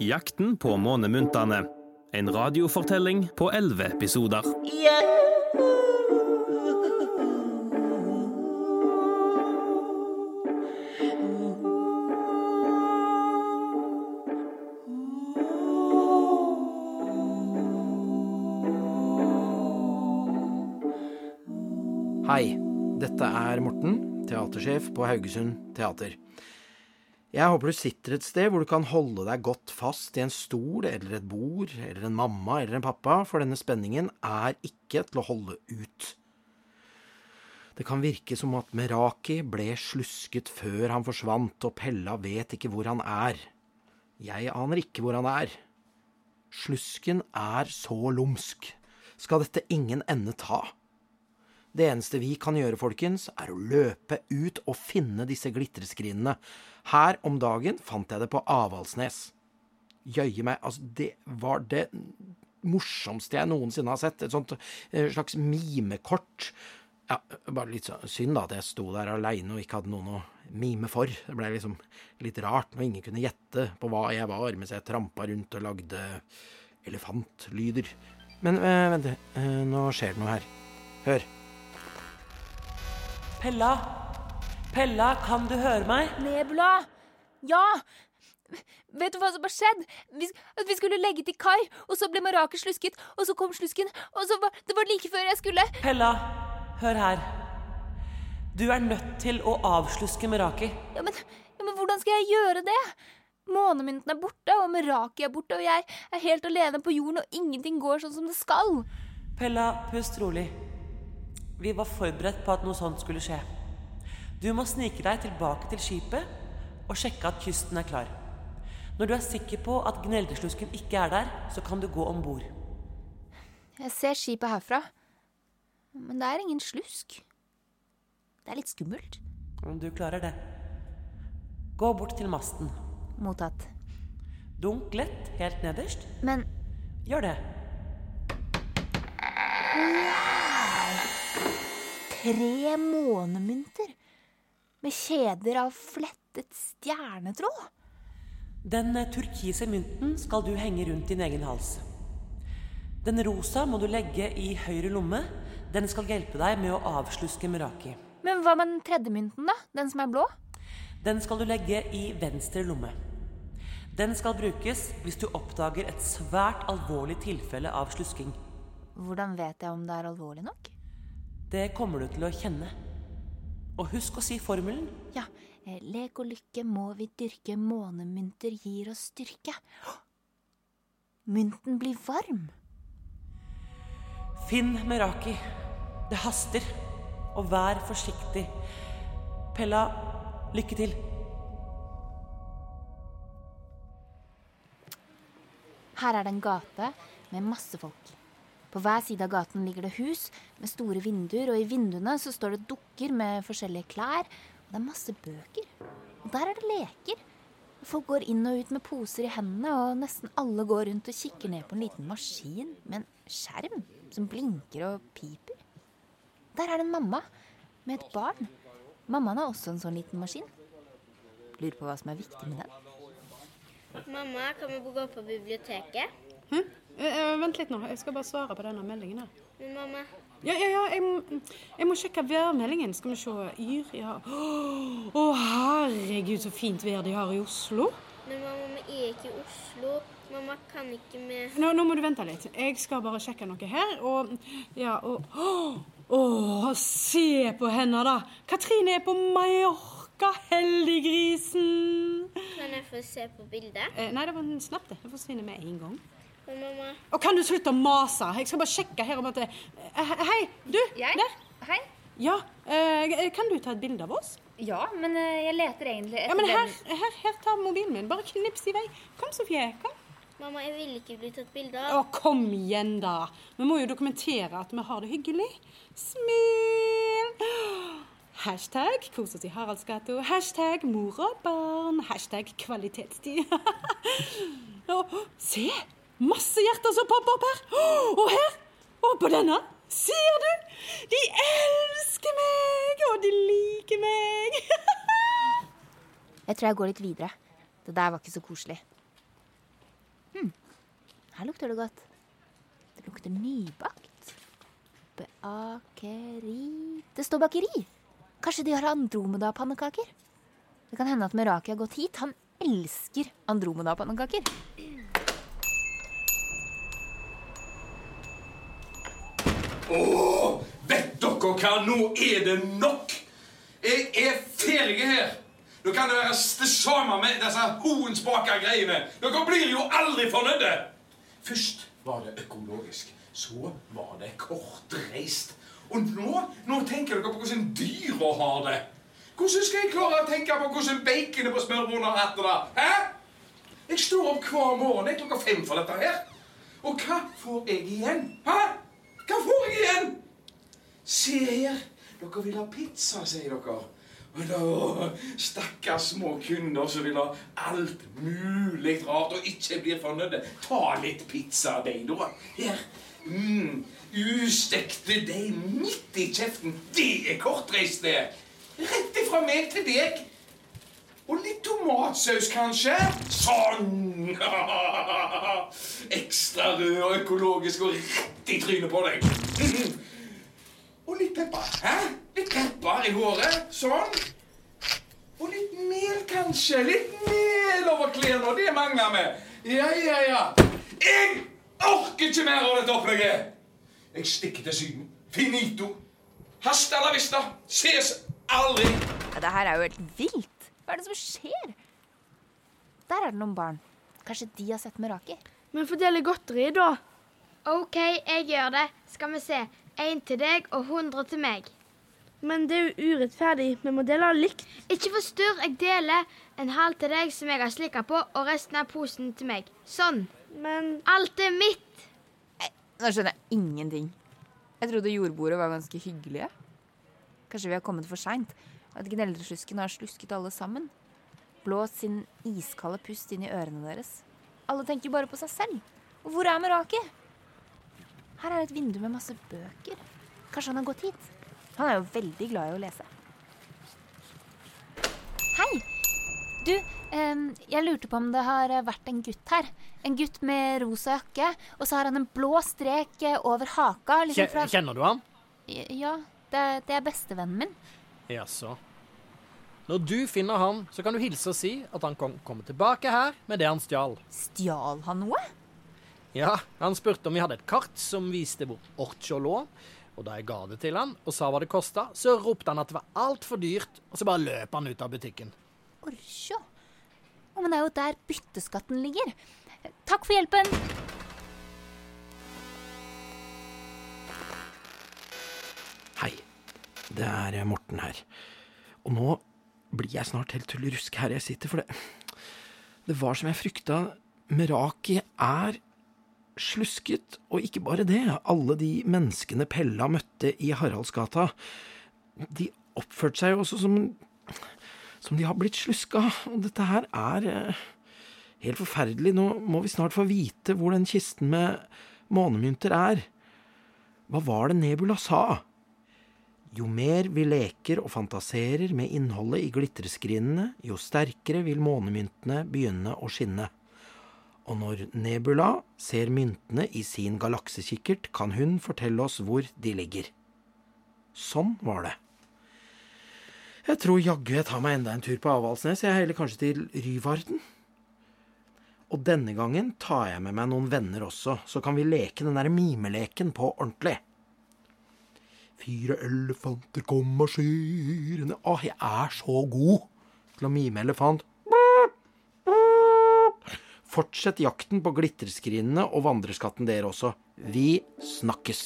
Jakten på månemuntene'. En radiofortelling på elleve episoder. Hei, dette er Morten, teatersjef på Haugesund Teater. Jeg håper du sitter et sted hvor du kan holde deg godt fast i en stol eller et bord eller en mamma eller en pappa, for denne spenningen er ikke til å holde ut. Det kan virke som at Meraki ble slusket før han forsvant, og Pella vet ikke hvor han er. Jeg aner ikke hvor han er. Slusken er så lumsk. Skal dette ingen ende ta? Det eneste vi kan gjøre, folkens, er å løpe ut og finne disse glitreskrinene. Her om dagen fant jeg det på Avaldsnes. Jøye meg, altså, det var det morsomste jeg noensinne har sett. Et sånt eh, slags mimekort. Ja, bare litt synd da at jeg sto der aleine og ikke hadde noen å mime for. Det ble liksom litt rart når ingen kunne gjette på hva jeg var, mens jeg trampa rundt og lagde elefantlyder. Men øh, vent, øh, nå skjer det noe her. Hør. Pella! Pella, kan du høre meg? Nebula! Ja! Vet du hva som har skjedd? Vi, at vi skulle legge til kai, og så ble Maraker slusket, og så kom slusken, og så var det var like før jeg skulle Pella, hør her. Du er nødt til å avsluske Meraki. ja men, ja, men hvordan skal jeg gjøre det? Månemynten er borte, og Meraki er borte, og jeg er helt alene på jorden, og ingenting går sånn som det skal. Pella, pust rolig. Vi var forberedt på at noe sånt skulle skje. Du må snike deg tilbake til skipet og sjekke at kysten er klar. Når du er sikker på at gneldeslusken ikke er der, så kan du gå om bord. Jeg ser skipet herfra, men det er ingen slusk. Det er litt skummelt. Du klarer det. Gå bort til masten. Mottatt. Dunk lett helt nederst. Men Gjør det. Tre månemynter med kjeder av flettet stjernetråd? Den turkise mynten skal du henge rundt din egen hals. Den rosa må du legge i høyre lomme. Den skal hjelpe deg med å avsluske Meraki. Men hva med den tredje mynten, da? Den som er blå? Den skal du legge i venstre lomme. Den skal brukes hvis du oppdager et svært alvorlig tilfelle av slusking. Hvordan vet jeg om det er alvorlig nok? Det kommer du til å kjenne. Og husk å si formelen. Ja, eh, lek og lykke må vi dyrke, månemynter gir oss styrke. Mynten blir varm. Finn Meraki. Det haster. Og vær forsiktig. Pella, lykke til. Her er det en gate med masse folk. På hver side av gaten ligger det hus med store vinduer, og i vinduene så står det dukker med forskjellige klær. Og det er masse bøker. Og der er det leker. Folk går inn og ut med poser i hendene, og nesten alle går rundt og kikker ned på en liten maskin med en skjerm som blinker og piper. Der er det en mamma med et barn. Mammaen har også en sånn liten maskin. Lurer på hva som er viktig med den. Mamma, kan vi gå på biblioteket? Hm? Eh, eh, vent litt nå, jeg skal bare svare på denne meldingen her. Men mamma, Ja, ja, ja, jeg, må- jeg må sjekke værmeldingen. Skal vi se. Yr, ja. Å, herregud, så fint vær de har i Oslo. men mamma, vi er ikke i Oslo. Mamma kan ikke med Nå, nå må du vente litt. Jeg skal bare sjekke noe her. Og ja, og Å, se på henne, da! Katrine er på Mallorca, heldiggrisen! Kan jeg få se på bildet? Eh, nei, det var en snap, det. Det forsvinner med en gang. Men mamma, Og kan du slutte å mase? Jeg skal bare sjekke her om at det... Eh, Hei, du! Der. Hei. Ja, eh, kan du ta et bilde av oss? Ja, men eh, jeg leter egentlig Ja, men her, her, her, ta mobilen min. Bare knips i vei. Kom, Sofie. Kom. mamma, jeg vil ikke bli tatt bilde av. Å, kom igjen, da. Vi må jo dokumentere at vi har det hyggelig. Smil! Hashtag kos oss i Haraldsgata. Hashtag mor og barn. Hashtag kvalitetstid. Å, se! Masse hjerter som popper opp her. Og her! Og på denne. Ser du? De elsker meg, og de liker meg. Jeg tror jeg går litt videre. Det der var ikke så koselig. Her lukter det godt. Det lukter nybakt. Bakeri Det står bakeri! Kanskje de har Andromeda-pannekaker? Det kan hende at Meraki har gått hit. Han elsker Andromeda-pannekaker. Åh, vet dere hva? Nå er det nok! Jeg er ferdig her. Nå kan det være det samme med disse hoensbaka greiene. Dere blir jo aldri fornøyde. Først var det økologisk. Så var det kortreist. Og nå, nå tenker dere på hvordan dyra har det. Hvordan skal jeg klare å tenke på hvordan baconet på smørbrødet har hatt det? Hæ? Jeg står opp hver morgen jeg, klokka fem for dette her. Og hva får jeg igjen? Hæ? Igjen? Se her. Dere vil ha pizza, sier dere. Og da, Stakkars små kunder som vil ha alt mulig rart og ikke blir fornøyde. Ta litt pizza, deg, da. Her. Mm, ustekte deig midt i kjeften. Det er kortreist, det. Rett ifra meg til deg. Og litt tomatsaus, kanskje? Sånn! Ekstra rød og økologisk og rett i trynet på deg. Og litt pepper. Hæ? Litt pepper i håret. Sånn. Og litt mel, kanskje. Litt mel over klærne. Det mangler vi. Ja, ja, ja. Jeg orker ikke mer av dette opplegget. Jeg stikker til Syden. Finito. Hasta la vista. Ses aldri. Ja, det her er jo helt vilt. Hva er det som skjer? Der er det noen barn. Kanskje de har sett Meraki? Men fordele godteri, da. OK, jeg gjør det. Skal vi se. Én til deg og 100 til meg. Men det er jo urettferdig. Vi må dele likt. Ikke forstyrr. Jeg deler en halv til deg som jeg har slikka på, og resten av posen til meg. Sånn. Men Alt er mitt. Nå skjønner jeg ingenting. Jeg trodde jordbordet var ganske hyggelige. Kanskje vi har kommet for seint. At gneldreslusken har slusket alle sammen. Blåst sin iskalde pust inn i ørene deres. Alle tenker bare på seg selv. Og hvor er Meraki? Her er et vindu med masse bøker. Kanskje han har gått hit? Han er jo veldig glad i å lese. Hei! Du, jeg lurte på om det har vært en gutt her. En gutt med rosa jakke, og så har han en blå strek eh, over haka. Liksom fra... Kjenner du ham? Ja, det, er- det er bestevennen min. Jaså. Når du finner ham, så kan du hilse og si at han kom, kommer tilbake her med det han stjal. Stjal han noe? Ja, han spurte om vi hadde et kart som viste hvor Orcho lå. Og da jeg ga det til han og sa hva det kosta, så ropte han at det var altfor dyrt, og så bare løp han ut av butikken. Orkjå. Å, men det er jo der bytteskatten ligger. Takk for hjelpen. Hei, det er Morten her. Og nå blir jeg snart helt tullerusk her jeg sitter, for det Det var som jeg frykta. Meraki er slusket, og ikke bare det. Alle de menneskene Pella møtte i Haraldsgata, de oppførte seg jo også som som de har blitt sluska. Og dette her er eh, helt forferdelig. Nå må vi snart få vite hvor den kisten med månemynter er. Hva var det Nebula sa? Jo mer vi leker og fantaserer med innholdet i glitreskrinene, jo sterkere vil månemyntene begynne å skinne. Og når Nebula ser myntene i sin galaksekikkert, kan hun fortelle oss hvor de ligger. Sånn var det. Jeg tror jaggu jeg tar meg enda en tur på Avaldsnes, jeg heller kanskje til Ryvarden. Og denne gangen tar jeg med meg noen venner også, så kan vi leke den der mimeleken på ordentlig. Fire elefanter kom marsjerende Å, jeg er så god til å mime elefant. Fortsett jakten på glitreskrinene og vandreskatten dere også. Vi snakkes.